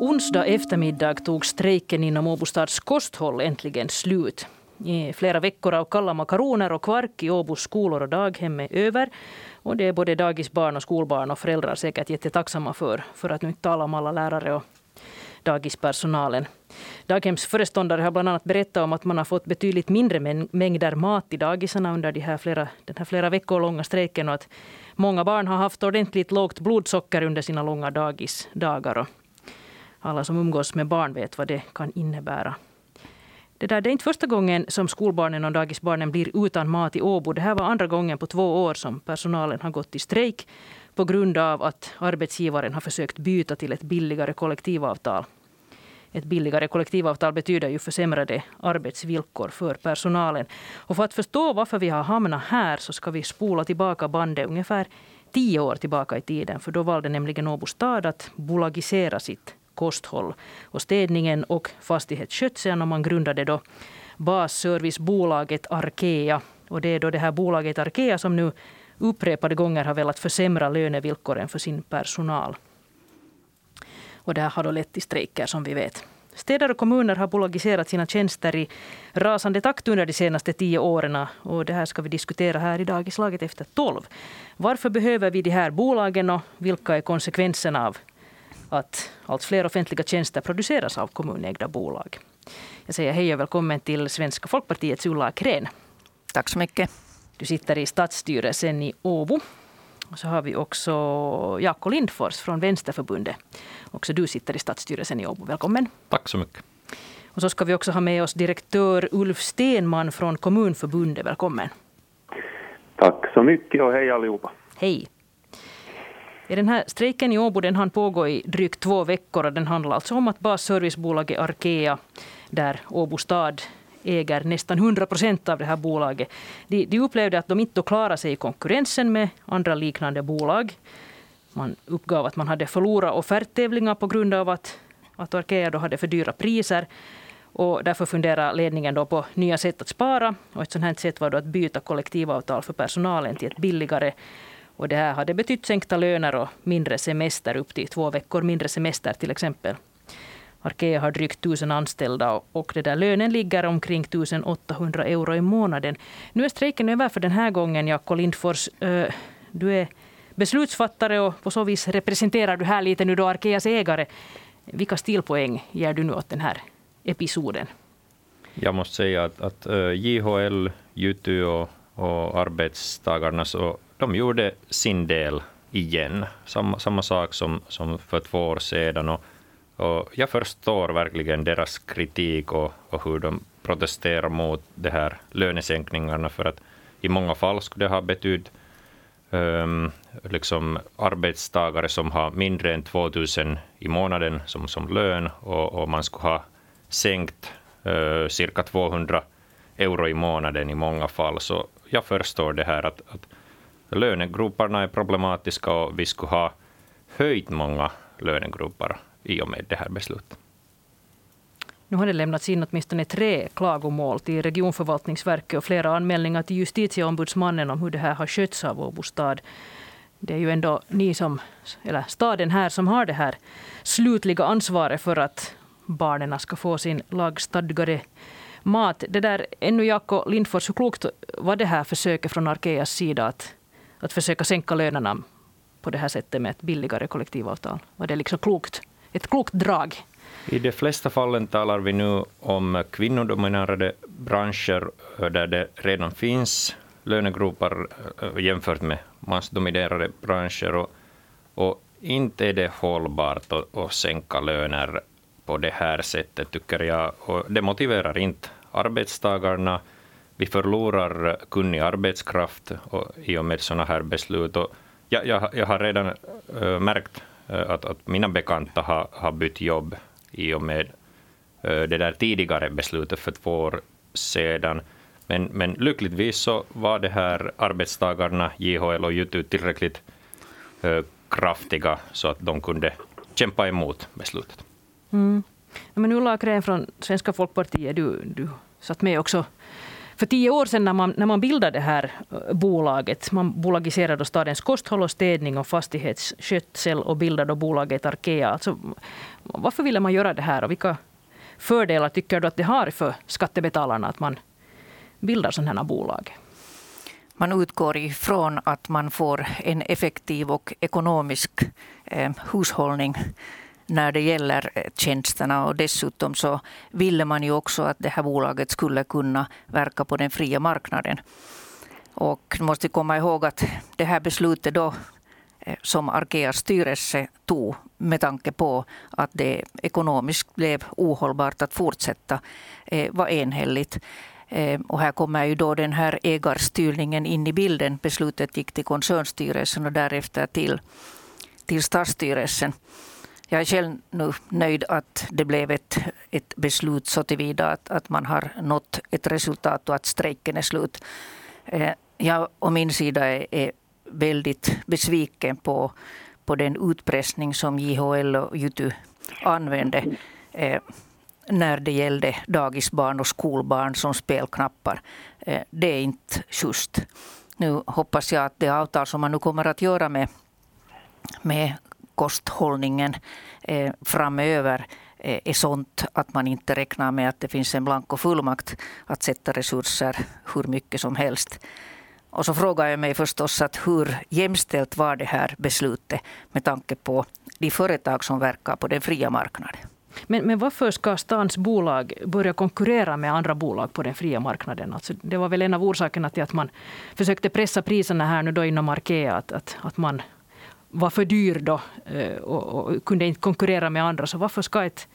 Onsdag eftermiddag tog strejken inom Åbostads kosthåll äntligen slut. I flera veckor av kalla makaroner och kvark i Åbos skolor och daghem är över. Och det är både dagisbarn och skolbarn och föräldrar säkert jättetacksamma för. För att nu inte tala om alla lärare och dagispersonalen. Daghemsföreståndare har bland annat berättat om att man har fått betydligt mindre mängder mat i dagisarna under de här flera, den här flera veckor långa strejken och att många barn har haft ordentligt lågt blodsocker under sina långa dagisdagar. Alla som umgås med barn vet vad det kan innebära. Det, där, det är inte första gången som skolbarnen och dagisbarnen blir utan mat i Åbo. Det här var andra gången på två år som personalen har gått i strejk på grund av att arbetsgivaren har försökt byta till ett billigare kollektivavtal. Ett billigare kollektivavtal betyder ju försämrade arbetsvillkor för personalen. Och för att förstå varför vi har hamnat här så ska vi spola tillbaka bandet ungefär tio år tillbaka i tiden. För då valde nämligen Åbo stad att bolagisera sitt kosthåll och städningen och fastighetsskötseln. Och man grundade då basservicebolaget Arkea. Och det är då det här bolaget Arkea som nu upprepade gånger har velat försämra lönevillkoren för sin personal. Och det här har då lett till strejker som vi vet. Städer och kommuner har bolagiserat sina tjänster i rasande takt under de senaste tio åren. Och det här ska vi diskutera här idag i Slaget efter tolv. Varför behöver vi de här bolagen och vilka är konsekvenserna av att allt fler offentliga tjänster produceras av kommunägda bolag? Jag säger hej och välkommen till Svenska folkpartiets Ulla Akrén. Tack så mycket. Du sitter i stadsstyrelsen i Åbo. Och så har vi också Jaakko Lindfors från Vänsterförbundet. Också du sitter i stadsstyrelsen i Åbo. Välkommen. Tack så mycket. Och så ska vi också ha med oss direktör Ulf Stenman från Kommunförbundet. Välkommen. Tack så mycket och hej allihopa. Hej. Den här strejken i Åbo den hann pågå i drygt två veckor. och Den handlar alltså om att basservicebolaget Arkea, där Åbo stad äger nästan 100 procent av det här bolaget. De, de upplevde att de inte klarade sig i konkurrensen med andra liknande bolag. Man uppgav att man hade förlorat offerttävlingar på grund av att, att Arkea då hade för dyra priser. Och därför funderar ledningen då på nya sätt att spara. Och ett sådant här sätt var då att byta kollektivavtal för personalen till ett billigare. Och det här hade betytt sänkta löner och mindre semester, upp till två veckor mindre semester till exempel. Arkea har drygt tusen anställda och det där lönen ligger omkring 1800 euro i månaden. Nu är strejken över för den här gången, Jaakko Lindfors. Du är beslutsfattare och på så vis representerar du här lite nu då Arkeas ägare. Vilka stilpoäng ger du nu åt den här episoden? Jag måste säga att, att JHL, Jutu och, och arbetstagarna och de gjorde sin del igen. Samma, samma sak som, som för två år sedan. Och och jag förstår verkligen deras kritik och, och hur de protesterar mot de här lönesänkningarna, för att i många fall skulle det ha betytt um, liksom arbetstagare som har mindre än 2 000 i månaden som, som lön, och, och man skulle ha sänkt uh, cirka 200 euro i månaden i många fall. Så jag förstår det här att, att Lönegroparna är problematiska och vi skulle ha höjt många lönegropar i och med det här beslutet. Nu har det lämnats in åtminstone tre klagomål till regionförvaltningsverket och flera anmälningar till justitieombudsmannen om hur det här har skötts av Åbo stad. Det är ju ändå ni som, eller staden här som har det här slutliga ansvaret för att barnen ska få sin lagstadgade mat. Det där, ännu Jaakko Lindfors, hur klokt var det här försöket från Arkeas sida att, att försöka sänka lönerna på det här sättet med ett billigare kollektivavtal? Var det liksom klokt? ett klokt drag. I de flesta fallen talar vi nu om kvinnodominerade branscher eh, där det redan finns lönegrupper eh, jämfört med mansdominerade branscher. Och, och inte är det hållbart att, att sänka löner på det här sättet, tycker jag. Och det motiverar inte arbetstagarna. Vi förlorar kunnig arbetskraft och, i och med sådana här beslut. Och jag, jag, jag har redan äh, märkt eh, att, att mina bekanta har, har bytt jobb i och med äh, det där tidigare beslutet för två år sedan. Men, men lyckligtvis så var det här arbetstagarna, JHL och Jutu, tillräckligt äh, kraftiga så att de kunde kämpa emot beslutet. Mm. Men Ulla Akrén från Svenska folkpartiet, du, du satt med också för tio år sedan när man, när man bildade det här eh, bolaget, man bolagiserade stadens kosthåll och städning och fastighetsskötsel och bildade bolaget Arkea. Alltså, varför ville man göra det här och vilka fördelar tycker du att det har för skattebetalarna att man bildar sådana här bolag? Man utgår ifrån att man får en effektiv och ekonomisk eh, hushållning när det gäller eh, tjänsterna. Och dessutom så ville man ju också att det här bolaget skulle kunna verka på den fria marknaden. Och måste komma ihåg att det här beslutet då eh, som Arkeas styrelse tog med tanke på att det ekonomiskt blev ohållbart att fortsätta eh, var enhälligt. Och här kommer ju då den här ägarstyrningen in i bilden. Beslutet gick till koncernstyrelsen och därefter till, till statsstyrelsen. Jag är själv nu nöjd att det blev ett, ett beslut så tillvida att, att man har nått ett resultat och att strejken är slut. Eh, jag å min sida är, är väldigt besviken på, på den utpressning som JHL och Jutu använde eh, när det gällde dagisbarn och skolbarn som spelknappar. Eh, det är inte schysst. Nu hoppas jag att det avtal som man nu kommer att göra med, med kosthållningen eh, framöver eh, är sånt att man inte räknar med att det finns en blanko fullmakt att sätta resurser hur mycket som helst. Och så frågar jag mig förstås att hur jämställt var det här beslutet med tanke på de företag som verkar på den fria marknaden. Men, men varför ska stans bolag börja konkurrera med andra bolag på den fria marknaden? Alltså, det var väl en av orsakerna till att man försökte pressa priserna här nu då inom Arkea. Att, att, att man var för dyr då eh, och, och, kunde inte konkurrera med andra. Så varför ska ett,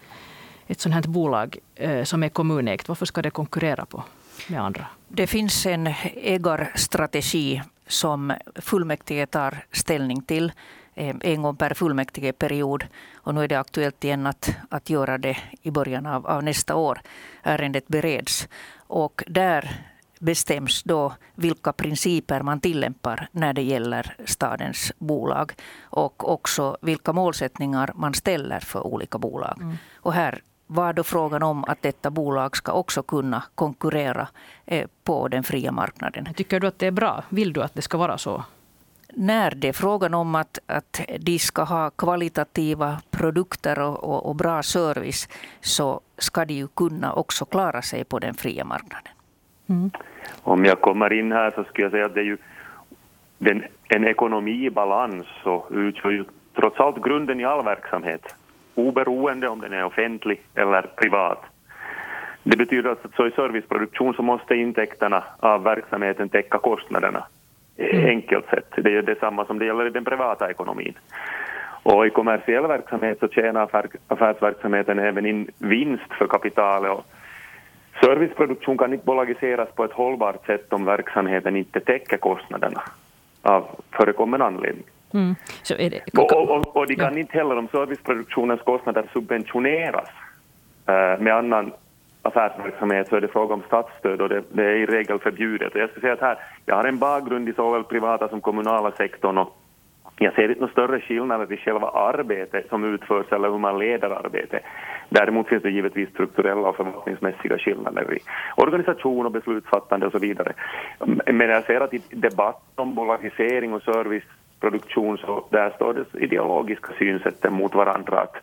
ett sånt här bolag eh, som är kommunägt, varför ska det konkurrera på, med andra? Det finns en ägarstrategi som fullmäktige tar ställning till eh, en gång per fullmäktigeperiod. Och nu är det aktuellt igen att, att göra det i början av, av nästa år. Ärendet bereds. Och där bestäms då vilka principer man tillämpar när det gäller stadens bolag och också vilka målsättningar man ställer för olika bolag. Mm. Och här var då frågan om att detta bolag ska också kunna konkurrera eh, på den fria marknaden. Tycker du att det är bra? Vill du att det ska vara så? när det är frågan om att, att de ska ha kvalitativa produkter och, och, och, bra service så ska de ju kunna också klara sig på den fria marknaden. Mm. Om jag kommer in här så skulle jag säga att det är ju den, en ekonomi i balans så utgör ju trots allt grunden i all verksamhet, oberoende om den är offentlig eller privat. Det betyder att så i serviceproduktion så måste intäkterna av verksamheten täcka kostnaderna. Mm. Enkelt sett. Det är detsamma som det gäller i den privata ekonomin. Och i kommersiell verksamhet så tjänar affärsverksamheten även in vinst för kapitalet och Serviceproduktion kan inte bolagiseras på ett hållbart sätt om verksamheten inte täcker kostnaderna av förekommen anledning. Mm. Så är det... och, och, och de kan ja. inte heller, om serviceproduktionens kostnader subventioneras äh, med annan affärsverksamhet så är det fråga om statsstöd och det, det är i regel förbjudet. Och jag ska säga att här, jag har en bakgrund i såväl privata som kommunala sektorn och jag ser inte några större skillnader i själva arbetet som utförs eller hur man leder arbetet. Däremot finns det givetvis strukturella och förvaltningsmässiga skillnader i organisation och beslutsfattande och så vidare. Mm, men jag ser att i debatten om bolagisering och serviceproduktion så där står det ideologiska synsätten mot varandra. Att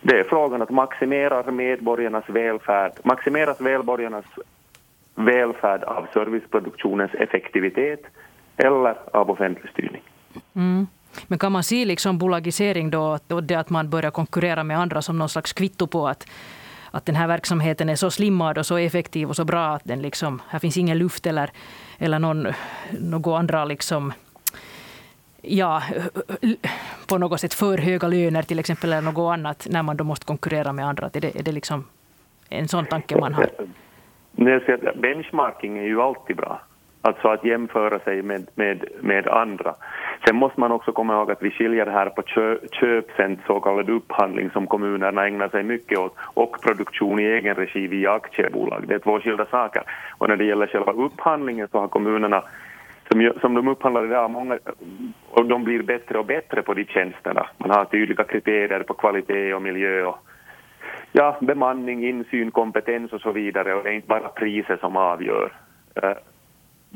det är frågan att maximera medborgarnas välfärd, maximeras medborgarnas välfärd av serviceproduktionens effektivitet eller av offentlig styrning. Mm. Men kan man se liksom bolagisering då, och det att man börjar konkurrera med andra som någon slags kvitto på att att den här verksamheten är så slimmad och så effektiv och så bra att den liksom, här finns ingen luft eller, eller någon, några andra liksom, ja, på något sätt för höga löner till exempel eller något annat när man då måste konkurrera med andra. Är det, är det liksom en sån tanke man har? Benchmarking är ju alltid bra. Alltså att jämföra sig med, med, med andra. Sen måste man också komma ihåg att vi skiljer här på kö, köpcent, så kallad upphandling som kommunerna ägnar sig mycket åt, och produktion i egen regi via aktiebolag. Det är två skilda saker. Och när det gäller själva upphandlingen så har kommunerna som, som de upphandlar idag, många, och de blir bättre och bättre på de tjänsterna. Man har tydliga kriterier på kvalitet och miljö och ja, bemanning, insyn, kompetens och så vidare och det är inte bara priset som avgör eh,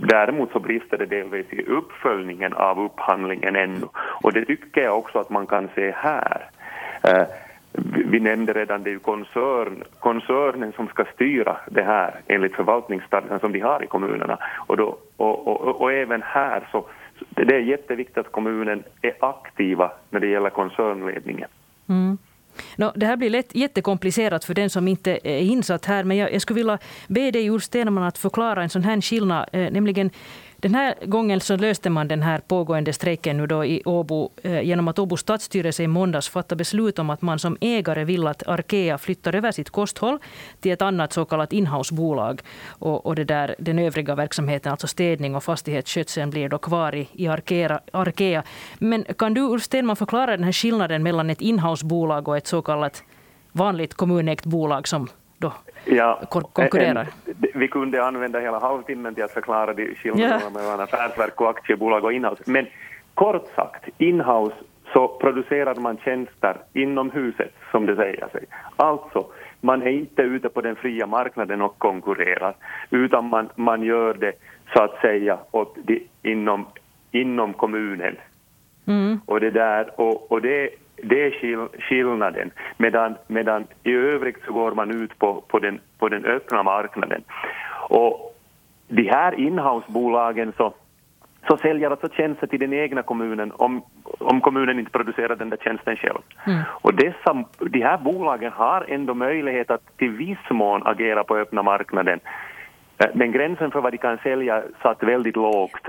Däremot så brister det delvis i uppföljningen av upphandlingen ännu. Och det tycker jag också att man kan se här. Eh, vi nämnde redan det är ju koncern, koncernen som ska styra det här enligt förvaltningsstadgan som de har i kommunerna. Och, då, och, och, och även här så det är jätteviktigt att kommunen är aktiva när det gäller koncernledningen. Mm. No, det här blir lätt jättekomplicerat för den som inte är insatt här, men jag, jag skulle vilja be dig, Ulf Stenman, att förklara en sån här skillnad, eh, nämligen den här gången så löste man den här pågående strejken nu då i Åbo eh, genom att Åbo stadsstyrelse i måndags fattade beslut om att man som ägare vill att Arkea flyttar över sitt kosthåll till ett annat så kallat inhousebolag. Och, och det där, den övriga verksamheten, alltså städning och fastighetsskötseln, blir då kvar i, i Arkea, Arkea. Men kan du Ulf Stenman förklara den här skillnaden mellan ett inhousebolag och ett så kallat vanligt kommunägt bolag som då ja, konkurrerar? En, vi kunde använda hela halvtimmen till att förklara de skillnaderna ja. mellan affärsverk och aktiebolag och inhouse. Men kort sagt, inhouse så producerar man tjänster inom huset, som det säger sig. Alltså, man är inte ute på den fria marknaden och konkurrerar, utan man, man gör det så att säga åt de, inom, inom kommunen. Mm. Och det där, och, och det det är skillnaden. Medan, medan i övrigt så går man ut på, på, den, på den öppna marknaden. Och de här inhousebolagen så, så säljer alltså tjänster till den egna kommunen om, om kommunen inte producerar den där tjänsten själv. Mm. Och dessa, de här bolagen har ändå möjlighet att till viss mån agera på öppna marknaden. Men gränsen för vad de kan sälja satt väldigt lågt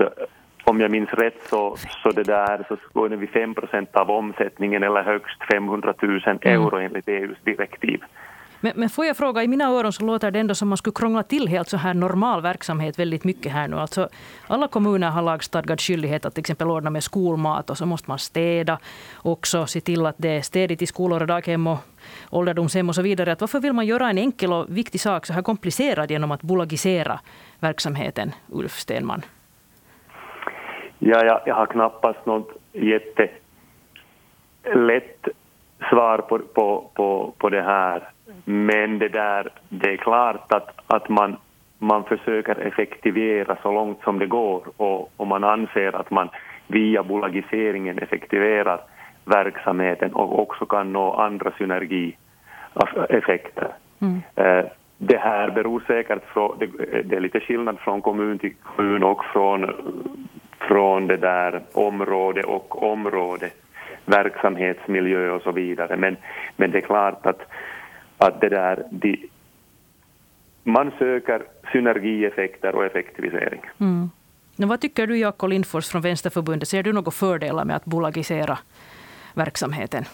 om jag minns rätt så, så, det där, så går det vid 5% av omsättningen eller högst 500 000 mm. euro mm. enligt EUs direktiv. Men, men får jag fråga, i mina öron så låter det ändå som man skulle krångla till helt så här normal verksamhet väldigt mycket här nu. Alltså, alla kommuner har lagstadgad skyldighet att till exempel ordna med skolmat och så måste man städa också, se till att det är städigt i skolor och daghem och ålderdomshem och så vidare. Att varför vill man göra en enkel och viktig sak så här komplicerad genom att bolagisera verksamheten, Ulf Stenman? Ja, jag, jag har knappast något jättelätt svar på, på, på, på det här. Men det, där, det är klart att, att man, man försöker effektivera så långt som det går och, och man anser att man via bolagiseringen effektiverar verksamheten och också kan nå andra synergieffekter. Mm. Eh, det här beror säkert från, det, det är lite skillnad från kommun till kommun och från från det där område och område, verksamhetsmiljö och så vidare. Men, men det är klart att, att det där, de, man söker synergieffekter och effektivisering. Mm. Men vad tycker du, Jaakko Lindfors från Vänsterförbundet? Ser du några fördelar med att bolagisera verksamheten?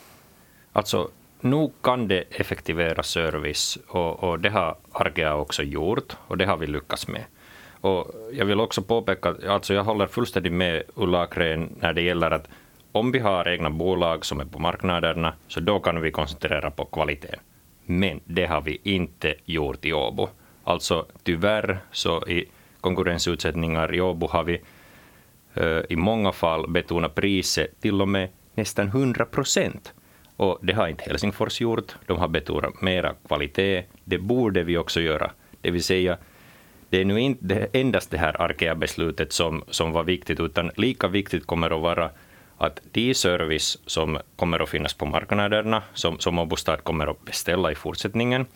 Alltså, nu kan det effektivera service och, och det har Argea också gjort och det har vi lyckats med. Och jag vill också påpeka, alltså jag håller fullständigt med Ulla Akrén när det gäller att om vi har egna bolag som är på marknaderna, så då kan vi koncentrera på kvaliteten. Men det har vi inte gjort i Åbo. Alltså tyvärr så i konkurrensutsättningar i Åbo har vi uh, i många fall betonat priset till och med nästan 100 procent. Och det har inte Helsingfors gjort. De har betonat mera kvalitet. Det borde vi också göra. Det vill säga, det är nu inte endast det här Arkea-beslutet som, som var viktigt, utan lika viktigt kommer att vara att de service som kommer att finnas på marknaderna, som, som Åbostad kommer att beställa i fortsättningen,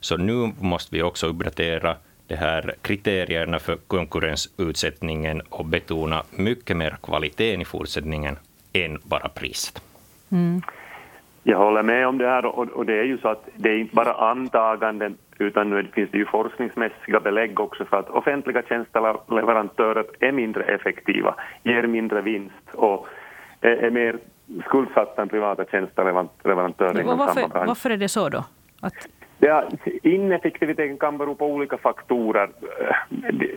så nu måste vi också uppdatera de här kriterierna för konkurrensutsättningen och betona mycket mer kvaliteten i fortsättningen än bara priset. Mm. Jag håller med om det här och, och det är ju så att det är inte bara antaganden utan nu finns det ju forskningsmässiga belägg också för att offentliga tjänsteleverantörer är mindre effektiva, ger mindre vinst och är, mer skuldsatta än privata tjänsteleverantörer inom varför, samma bransch. Varför är det så då? Att... Ja, ineffektiviteten kan bero på olika faktorer.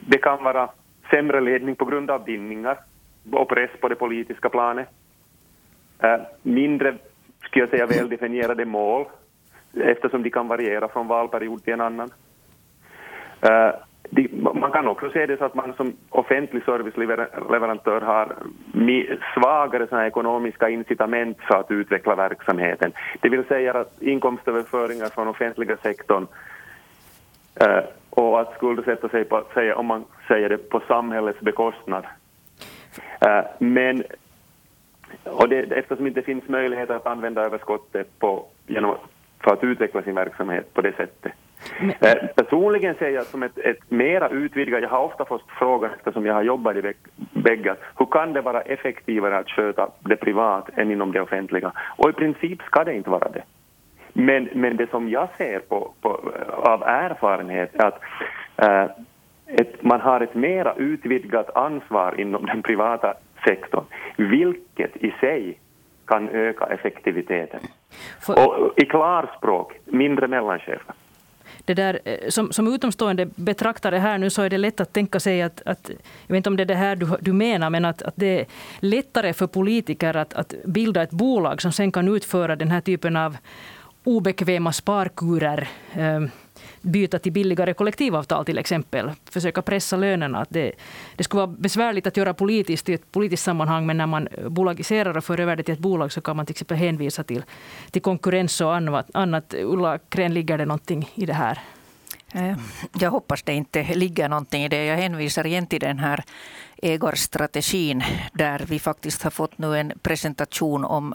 Det, kan vara sämre ledning på grund av bindningar och press på det politiska planet. Äh, mindre, skulle jag säga, väldefinierade mål eftersom de kan variera från valperiod till en annan. Uh, de, man kan också se det så att man som offentlig serviceleverantör har svagare såna ekonomiska incitament för att utveckla verksamheten. Det vill säga att inkomstöverföringar från offentliga sektorn uh, och att skuldsätta sig, på, säga, om man säger det, på samhällets bekostnad. Uh, men och det, eftersom det inte finns möjlighet att använda överskottet på, genom, för att utveckla sin verksamhet på det sättet. Men... Eh, personligen ser jag som ett, ett mera utvidgat, jag har ofta fått frågan eftersom jag har jobbat i bägge, hur kan det vara effektivare att sköta det privat än inom det offentliga? Och i princip ska det inte vara det. Men, men det som jag ser på, på av erfarenhet är att äh, ett, man har ett mera utvidgat ansvar inom den privata sektorn, vilket i sig kan öka effektiviteten. För... Och i klarspråk, mindre mellanchefer. Det där, eh, som, som utomstående betraktare här nu så är det lätt att tänka sig att, att jag vet inte om det är det här du, du menar, men att, att det är lättare för politiker att, att bilda ett bolag som sen kan utföra den här typen av obekväma sparkurer. Byta till billigare kollektivavtal till exempel. Försöka pressa lönerna. det, det skulle vara besvärligt att göra politiskt i ett politiskt sammanhang men när man bolagiserar och för över det till ett bolag så kan man till exempel hänvisa till, till konkurrens och annat. annat. Ulla Kren, ligger det någonting i det här? Eh, jag hoppas det inte ligger någonting i det. Jag hänvisar igen till den här ägarstrategin där vi faktiskt har fått nu en presentation om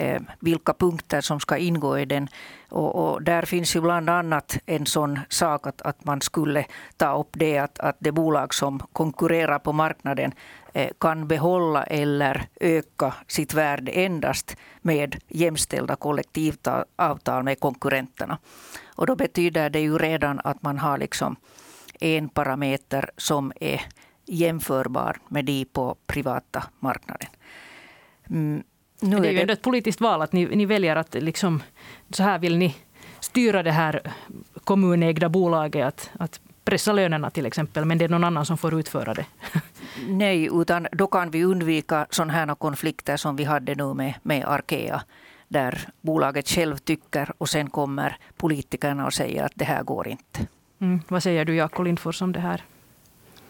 Eh, vilka punkter som ska ingå i den. Och, och, där finns ju bland annat en sån sak att, att man skulle ta upp det att, att det bolag som konkurrerar på marknaden eh, kan behålla eller öka sitt värde endast med jämställda kollektivavtal med konkurrenterna. Och då betyder det ju redan att man har liksom en parameter som är jämförbar med de på privata marknaden. Mm. Nu det är ju ändå ett politiskt val att ni, ni väljer att liksom, så här vill ni styra det här kommunägda bolaget. Att, att pressa lönerna till exempel, men det är någon annan som får utföra det. Nej, utan då kan vi undvika sådana här konflikter som vi hade nu med, med Arkea där bolaget själv tycker och sen kommer politikerna och säger att det här går inte. Mm. Vad säger du, Jaakko Lindfors, om det här?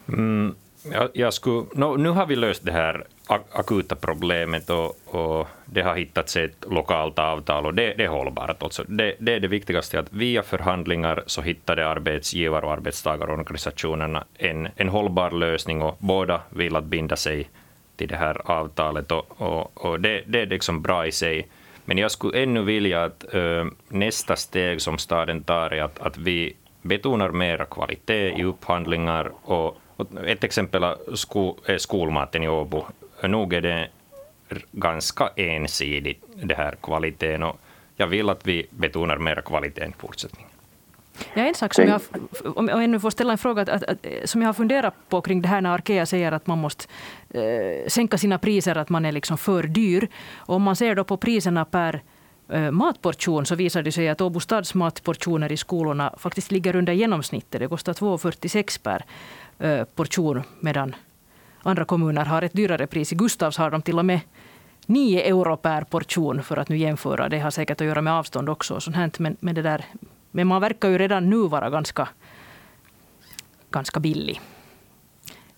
Mm, jag, jag skulle, no, nu har vi löst det här akuta problemet och, och det har hittats ett lokalt avtal och det, det är hållbart. Alltså det, det, är det viktigaste, att via förhandlingar så hittade arbetsgivar och arbetstagarorganisationerna en, en hållbar lösning och båda vill att binda sig till det här avtalet och, och, och det, det är liksom bra i sig. Men jag skulle ännu vilja att ö, nästa steg som staden tar är att, att vi betonar mera kvalitet i upphandlingar. Och, och ett exempel är skolmaten i Åbo. Nog är det ganska ensidigt, det här kvaliteten. Och jag vill att vi betonar mera kvaliteten i fortsättningen. Ja, en sak som jag, om jag nu får ställa en fråga, att, att, att, som jag har funderat på kring det här när Arkea säger att man måste eh, sänka sina priser, att man är liksom för dyr. Och om man ser då på priserna per eh, matportion så visar det sig att Åbo stads matportioner i skolorna faktiskt ligger under genomsnittet. Det kostar 2,46 per eh, portion medan andra kommuner har ett dyrare pris. I Gustavs har de till och med 9 euro per portion för att nu jämföra. Det har säkert att göra med avstånd också. Och sånt men, men det där men man verkar ju redan nu vara ganska, ganska billig.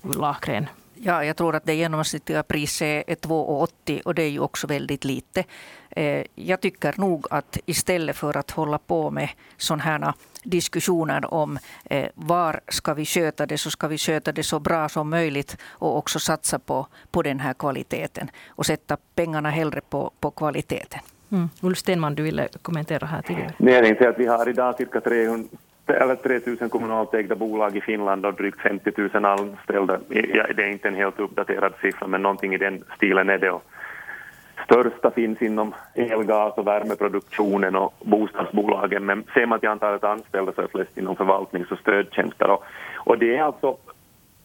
Ulla Akren. Ja, jag tror att det genomsnittliga priset är 2,80 och det är ju också väldigt lite. Eh, jag tycker nog att istället för att hålla på med sådana här diskussioner om eh, var ska vi sköta det så ska vi sköta det så bra som möjligt och också satsa på, på den här kvaliteten och sätta pengarna hellre på, på kvaliteten. Mm. Ulf Stenman, du ville kommentera här tidigare. Nej, jag tänkte att vi har idag cirka 300 eller 3 000 kommunalt ägda bolag i Finland och drygt 50 000 anställda. Ja, det är inte en helt uppdaterad siffra, men någonting i den stilen är det. Och största finns inom elgas och värmeproduktionen och bostadsbolagen, men ser man till antalet anställda så är flest inom förvaltnings och stödtjänster. Och, och det är alltså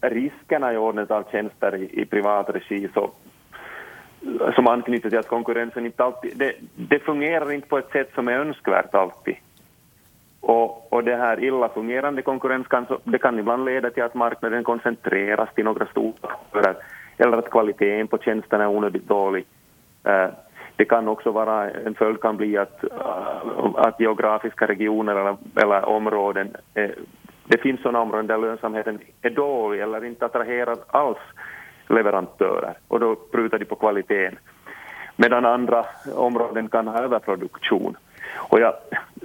riskerna i ordnet av tjänster i, i privat regi så som anknyter till att konkurrensen inte alltid, det, det, fungerar inte på ett sätt som är önskvärt alltid. Och, och det här illa fungerande konkurrens kan, det kan ibland leda till att marknaden koncentreras till några stora aktörer eller att kvaliteten på tjänsterna är onödigt dålig. Eh, det kan också vara, en följd kan bli att, eh, att geografiska regioner eller, eller områden, eh, det finns sådana områden där lönsamheten är dålig eller inte attraherar alls leverantörer och då prutar de på kvaliteten. Medan andra områden kan ha överproduktion. Och jag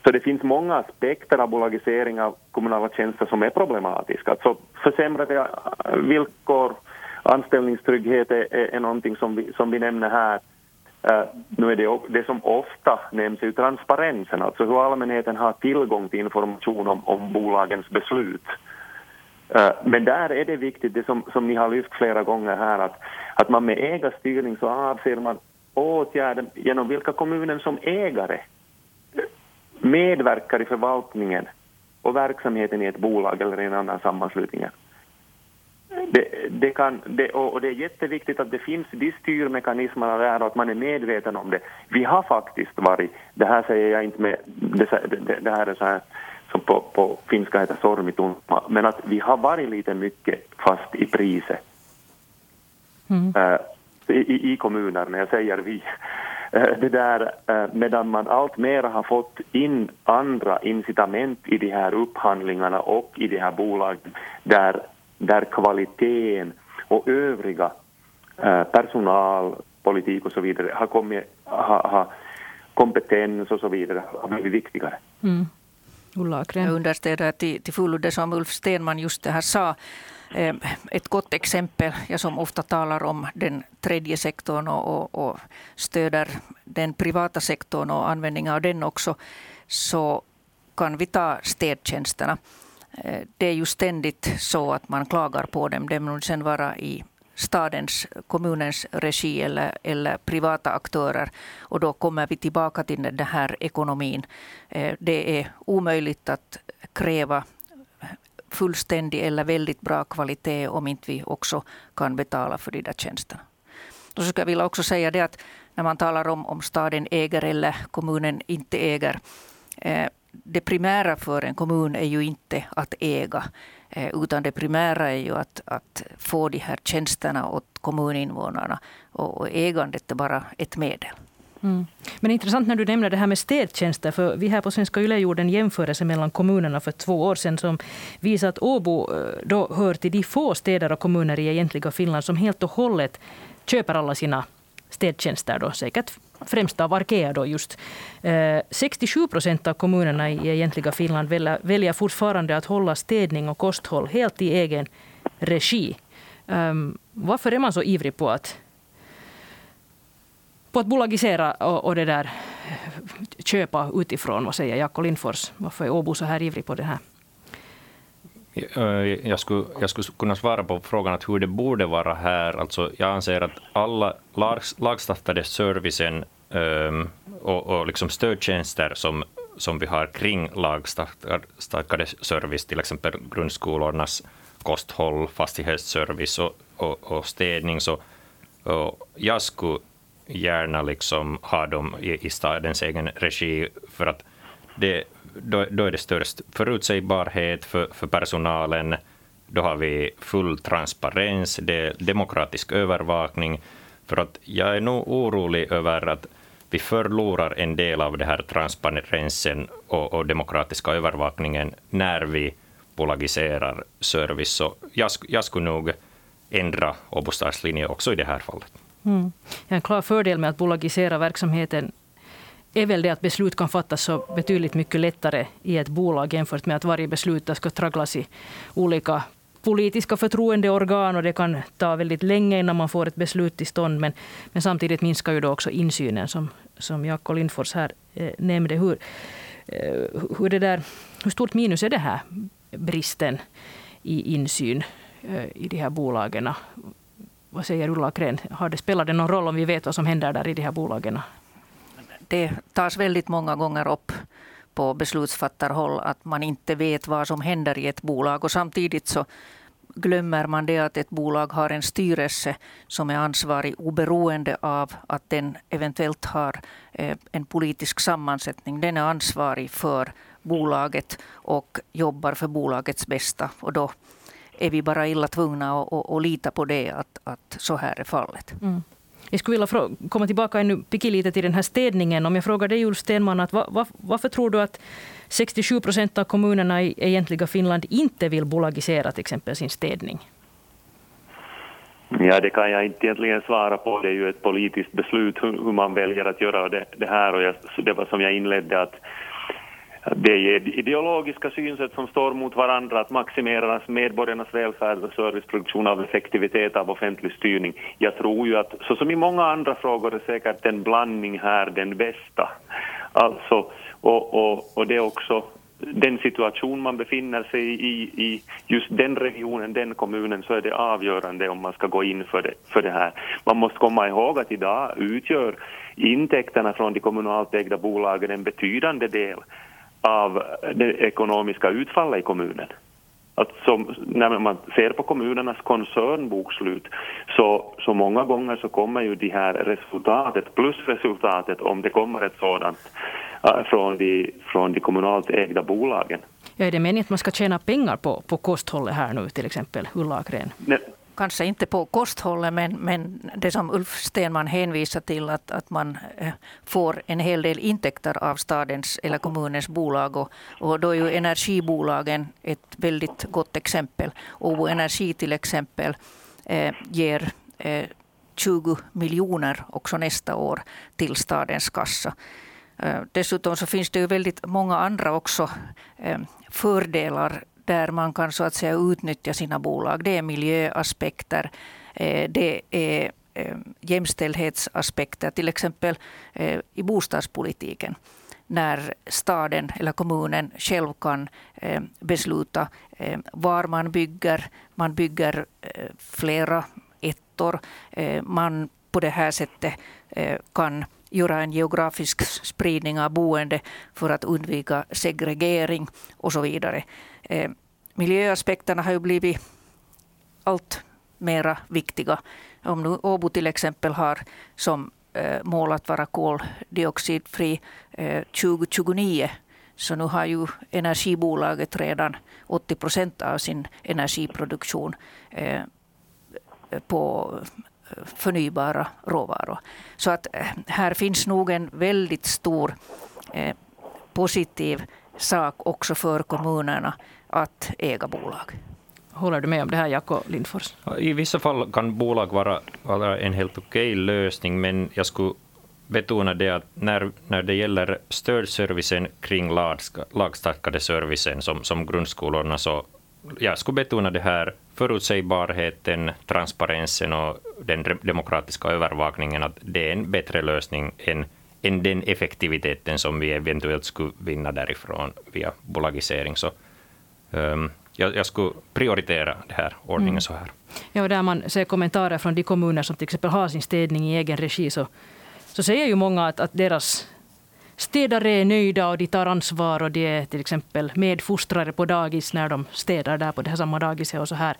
så det finns många aspekter av bolagisering av kommunala tjänster som är problematiska. Alltså försämrade eh, villkor, anställningstrygghet är, är, är någonting som vi, som vi nämner här. Uh, nu är det, det som ofta nämns är transparensen, alltså hur allmänheten har tillgång till information om, om bolagens beslut. Uh, men där är det viktigt, det som, som ni har lyft flera gånger här, att, att man med ägarstyrning så avser man åtgärder genom vilka kommunen som ägare medverkar i förvaltningen och verksamheten i ett bolag eller i en annan sammanslutning. Det, det kan, det, och det är jätteviktigt att det finns de styrmekanismerna där och att man är medveten om det. Vi har faktiskt varit, det här säger jag inte med, det, det, här är så här som på, på finska heter sormitunma, men att vi har varit lite mycket fast i priset. Mm. Uh, i, i kommuner, när jag säger vi. Eh, det där, eh, medan man allt mer har fått in andra incitament i de här upphandlingarna och i de här bolagen där, där kvaliteten och övriga eh, personal, politik och så vidare har kommit, ha, ha kompetens och så vidare har blivit viktigare. Mm. Ulla Jag understöder till, till fullo det som Ulf Stenman just det här sa. Eh, ett gott exempel, jag som ofta talar om den tredje sektorn och, och, och stöder den privata sektorn och användningen av den också, så kan vi ta städtjänsterna. Eh, det är ju ständigt så att man klagar på dem. Det må sen vara i stadens, kommunens regi eller, eller privata aktörer. Och då kommer vi tillbaka till den här ekonomin. Eh, det är omöjligt att kräva fullständig eller väldigt bra kvalitet om inte vi också kan betala för de där tjänsterna. Då skulle jag vilja också säga det att när man talar om om staden äger eller kommunen inte äger. Eh, det primära för en kommun är ju inte att äga. Eh, utan det primära är ju att, att få de här tjänsterna åt kommuninvånarna. Och, och ägandet är bara ett medel. Mm. Men intressant när du nämner det här med städtjänster, för vi här på Svenska Yle gjorde en jämförelse mellan kommunerna för två år sedan som visar att Åbo eh, då hör till de få städer och kommuner i egentliga Finland som helt och hållet köper alla sina städtjänster, då, säkert främst av Arkea. Då just. Eh, 67 procent av kommunerna i egentliga Finland väljer fortfarande att hålla städning och kosthåll helt i egen regi. Um, varför är man så ivrig på att på att bolagisera och, och det där köpa utifrån. Vad säger Jaakko Lindfors? Varför är Åbo så här ivrig på det här? Eh, jag skulle, jag skulle kunna svara på frågan att hur det borde vara här. Alltså, jag anser att alla lagstadgade servicen um, och, och liksom stödtjänster som, som vi har kring lagstadgade service, till exempel grundskolornas kosthåll, fastighetsservice och, och, och städning, så och jag skulle gärna liksom ha dem i, i stadens egen regi, för att det, då, då är det störst förutsägbarhet för, för personalen, då har vi full transparens, det är demokratisk övervakning, för att jag är nog orolig över att vi förlorar en del av den här transparensen och, och demokratiska övervakningen när vi bolagiserar service. Så jag, jag skulle nog ändra Åbo linje också i det här fallet. Mm. En klar fördel med att bolagisera verksamheten är väl det att beslut kan fattas så betydligt mycket lättare i ett bolag jämfört med att varje beslut ska tragglas i olika politiska förtroendeorgan och det kan ta väldigt länge innan man får ett beslut till stånd. Men, men samtidigt minskar ju då också insynen som, som Jaakko Lindfors här eh, nämnde. Hur, eh, hur, det där, hur stort minus är det här bristen i insyn eh, i de här bolagen? Vad säger Ulla Kren? Har det, spelar det någon roll om vi vet vad som händer där i de här bolagen? Det tas väldigt många gånger upp på beslutsfattarhåll att man inte vet vad som händer i ett bolag. Och samtidigt så glömmer man det att ett bolag har en styrelse som är ansvarig oberoende av att den eventuellt har eh, en politisk sammansättning. Den är ansvarig för bolaget och jobbar för bolagets bästa. Och då är vi bara illa tvungna att, att, att lita på det, att, att så här är fallet. Mm. Jag skulle vilja komma tillbaka ännu lite till den här städningen. Om jag frågar dig Ulf Stenman, att var, var, varför tror du att 67 procent av kommunerna i egentliga Finland inte vill bolagisera till exempel sin städning? Ja, det kan jag inte egentligen svara på. Det är ju ett politiskt beslut hur, hur man väljer att göra det, det här. Och jag, det var som jag inledde att det är ideologiska synsätt som står mot varandra, att maximera medborgarnas välfärd och serviceproduktion av effektivitet av offentlig styrning. Jag tror ju att, så som i många andra frågor, är säkert en blandning här den bästa. Alltså, och, och, och det är också den situation man befinner sig i, i just den regionen, den kommunen, så är det avgörande om man ska gå in för det, för det här. Man måste komma ihåg att idag utgör intäkterna från de kommunalt ägda bolagen en betydande del av det ekonomiska utfallet i kommunen. Att som, när man ser på kommunernas koncernbokslut så, så många gånger så kommer ju det här resultatet, plus resultatet om det kommer ett sådant, äh, från de, från de kommunalt ägda bolagen. Ja, är det meningen att man ska tjäna pengar på, på kosthållet här nu till exempel, Ulla Akren? Kanske inte på kosthållet, men, men det som Ulf Stenman hänvisar till att, att man eh, får en hel del intäkter av stadens eller kommunens bolag. Och, och då är ju energibolagen ett väldigt gott exempel. Åbo Energi till exempel eh, ger eh, 20 miljoner också nästa år till stadens kassa. Eh, dessutom så finns det ju väldigt många andra också eh, fördelar där man kan så att säga utnyttja sina bolag. Det är miljöaspekter, eh, det är eh, jämställdhetsaspekter, till exempel eh, i bostadspolitiken när staden eller kommunen själv kan besluta var man bygger. Man bygger flera ettor. Man på det här sättet kan göra en geografisk spridning av boende för att undvika segregering och så vidare. Eh, miljöaspekterna har ju blivit allt mera viktiga. Om nu Åbo till exempel har som eh, mål att vara koldioxidfri eh, 2029 så nu har ju energibolaget redan 80 procent av sin energiproduktion eh, på förnybara råvaror. Så att här finns nog en väldigt stor positiv sak också för kommunerna att äga bolag. Håller du med om det här, Jakob Lindfors? I vissa fall kan bolag vara, vara en helt okej lösning, men jag skulle betona det att när, när det gäller stödservicen kring lagstadgade servicen som, som grundskolorna, så jag skulle betona det här förutsägbarheten, transparensen och den demokratiska övervakningen, att det är en bättre lösning än än den effektiviteten som vi eventuellt skulle vinna därifrån via bolagisering. Så, um, jag, jag, skulle prioritera den här ordningen mm. så här. Ja, och där man ser kommentarer från de kommuner som till exempel har sin städning i egen regi, så, så säger ju många att, att deras städare är nöjda och de tar ansvar och de är till exempel medfostrare på dagis när de städar där på det här samma dagiset och så här.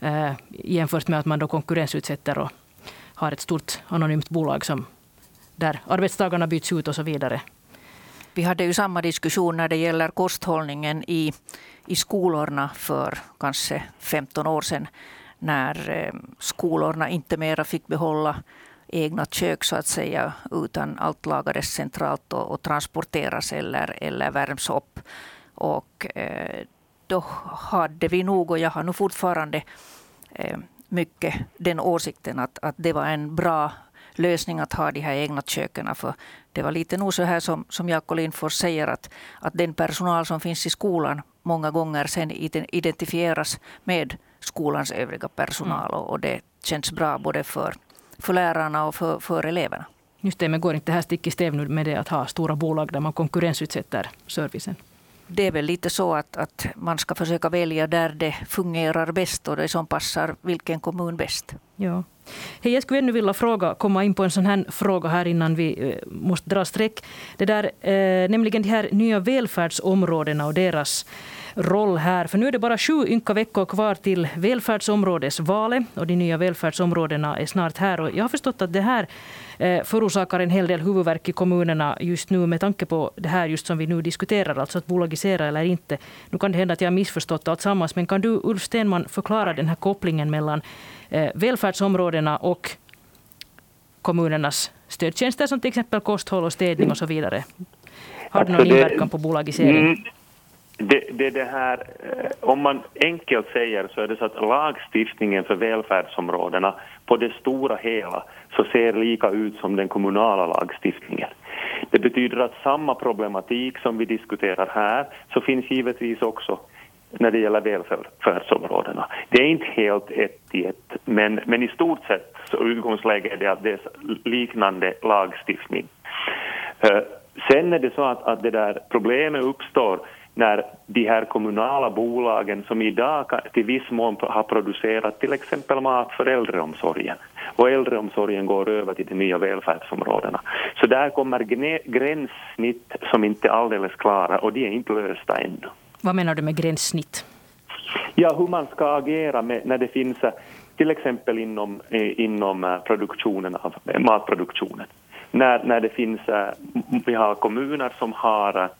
Eh, jämfört med att man då konkurrensutsätter och har ett stort anonymt bolag som där arbetstagarna byts ut och så vidare. Vi hade ju samma diskussion när det gäller kosthållningen i, i skolorna för kanske 15 år sedan. När eh, skolorna inte mera fick behålla egna kök så att säga utan allt lagades centralt och, och transporteras eller, eller värms upp. Och eh, då hade vi nog, och jag har nog fortfarande eh, mycket den åsikten att, att det var en bra lösning att ha de här egna köken. För det var lite nog så här som, som Jaakko Lindfors säger att, att den personal som finns i skolan många gånger sen identifieras med skolans övriga personal mm. och det känns bra både för, för lärarna och för, för eleverna. Just det, men går inte det här stick i stäv med det att ha stora bolag där man konkurrensutsätter servicen? det är väl lite så att, att man ska försöka välja där det fungerar bäst och det som passar vilken kommun bäst. Ja. Hej, jag skulle ännu vilja fråga, komma in på en sån här fråga här innan vi eh, måste dra streck. Det där, eh, nämligen de här nya välfärdsområdena och deras roll här. För nu är det bara sju ynka veckor kvar till välfärdsområdesvalet och de nya välfärdsområdena är snart här. Och jag har förstått att det här eh, förorsakar en hel del huvudvärk i kommunerna just nu med tanke på det här just som vi nu diskuterar, alltså att bolagisera eller inte. Nu kan det hända att jag har missförstått allt sammans, men kan du Ulf Stenman förklara den här kopplingen mellan eh, välfärdsområdena och kommunernas stödtjänster som till exempel kosthåll och städning och så vidare? Har det någon alltså inverkan på bolagisering? Det, det, det här, eh, om man enkelt säger så är det så att lagstiftningen för välfärdsområdena på det stora hela så ser lika ut som den kommunala lagstiftningen. Det betyder att samma problematik som vi diskuterar här så finns givetvis också när det gäller välfärdsområdena. Det är inte helt ett i ett, men, men i stort sett så utgångsläget är det att det är liknande lagstiftning. Eh, sen är det så att, att det där problemet uppstår när de här kommunala bolagen som idag till viss mån har producerat till exempel mat för äldreomsorgen och äldreomsorgen går över till de nya välfärdsområdena. Så där kommer gränssnitt som inte är alldeles klara och de är inte lösta ännu. Vad menar du med gränssnitt? Ja, hur man ska agera med, när det finns till exempel inom, eh, inom eh, produktionen av matproduktionen. När, när det finns, eh, vi har kommuner som har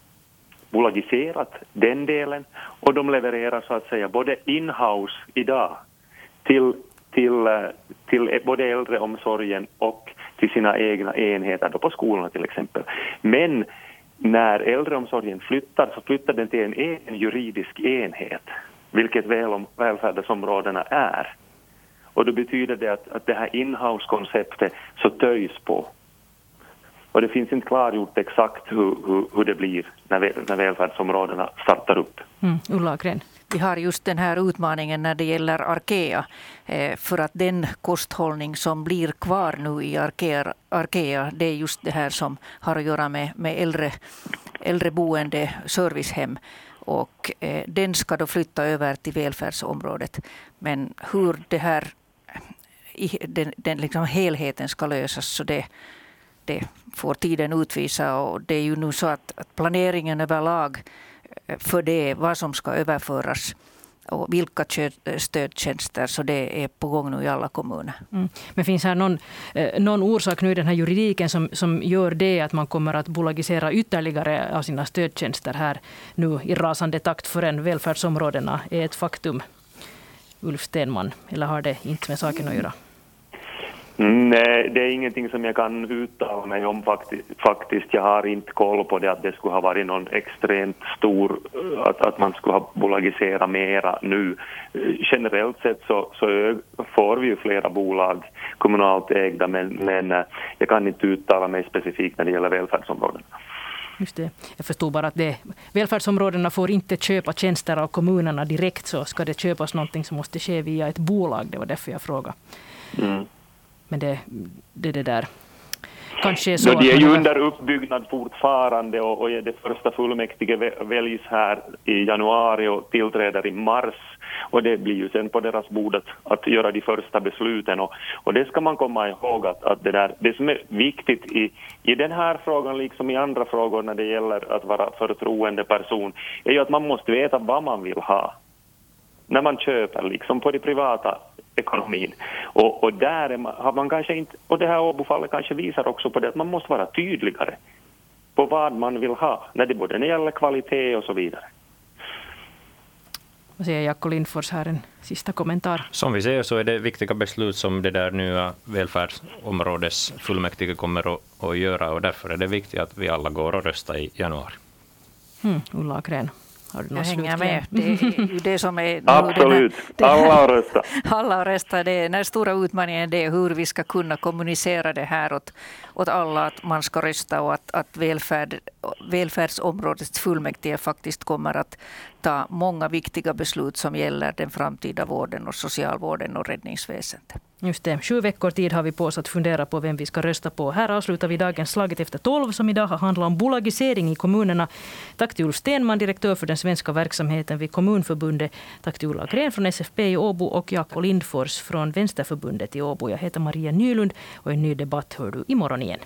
bolagiserat den delen och de levererar så att säga både inhouse idag till, till, eh, till e- både äldreomsorgen och till sina egna enheter, då på skolorna till exempel. Men när äldreomsorgen flyttar så flyttar den till en egen juridisk enhet, vilket väl, välfärdsområdena är. Och då betyder det att, att det här inhouse-konceptet så töjs på. Och det finns inte klargjort exakt hur, hur, hur det blir när, när välfärdsområdena startar upp. Mm, Ulla Gren. Vi har just den här utmaningen när det gäller Arkea. Eh, för att den kosthållning som blir kvar nu i Arkea, Arkea det är just det här som har att göra med, med äldre, äldreboende, servicehem. Och eh, den ska då flytta över till välfärdsområdet. Men hur det här, den, den liksom helheten ska lösas, så det, det får tiden utvisa. Och det är ju nu så att, att planeringen överlag eh, för det, vad som ska överföras och vilka stödtjänster. Så det är på gång nu i alla kommuner. Mm. Men finns här någon, eh, någon orsak nu i den här juridiken som, som gör det att man kommer att bolagisera ytterligare av sina stödtjänster här nu i rasande takt förrän välfärdsområdena är ett faktum? Ulf Stenman, eller har det inte med saken att göra? Nej, det är ingenting som jag kan uttala mig om faktiskt. Jag har inte koll på det att det skulle ha varit någon extremt stor, att, att man skulle ha bolagiserat mera nu. Generellt sett så, så får vi ju flera bolag kommunalt ägda men, men eh, jag kan inte uttala mig specifikt när det gäller välfärdsområden. Just det. Jag förstod bara att det, välfärdsområdena får inte köpa tjänster av kommunerna direkt. Så ska det köpas någonting så måste det ske via ett bolag. Det var därför jag frågade. Mm. Men det, det, det där kanske är så... No, de är ju under uppbyggnad fortfarande och, och det första fullmäktige väljs här i januari och tillträder i mars. Och det blir ju sen på deras bord att, att göra de första besluten. Och, och det ska man komma ihåg att, att det, där, det som är viktigt i, i den här frågan liksom i andra frågor när det gäller att vara förtroende person är ju att man måste veta vad man vill ha när man köper liksom på det privata ekonomin. Och, och där man, har man kanske inte, och det här Åbofallet kanske visar också på det att man måste vara tydligare på vad man vill ha, när det både gäller kvalitet och så vidare. Vad säger Jacko Lindfors här, en sista kommentar? Som vi ser så är det viktiga beslut som det där nya välfärdsområdesfullmäktige kommer att, att göra och därför är det viktigt att vi alla går och röstar i januari. Mm, Ulla Akren. Har du jag hänger med. Det är det som är Absolut. Här, alla har röstat. alla har röstat. Det är, den stora utmaningen är hur vi ska kunna kommunicera det här åt, åt alla att man ska rösta och att, att välfärd, välfärdsområdets fullmäktige faktiskt kommer att ta många viktiga beslut som gäller den framtida vården och socialvården och räddningsväsendet. Just det. Sju veckor tid har vi på oss att fundera på vem vi ska rösta på. Här avslutar vi dagens Slaget efter tolv som idag har handlat om bolagisering i kommunerna. Tack till Ulf Stenman, direktör för den svenska verksamheten vid Kommunförbundet. Tack till Ulla Gren från SFP i Åbo och Jakob Lindfors från Vänsterförbundet i Åbo. Jag heter Maria Nylund och en ny debatt hör du imorgon igen.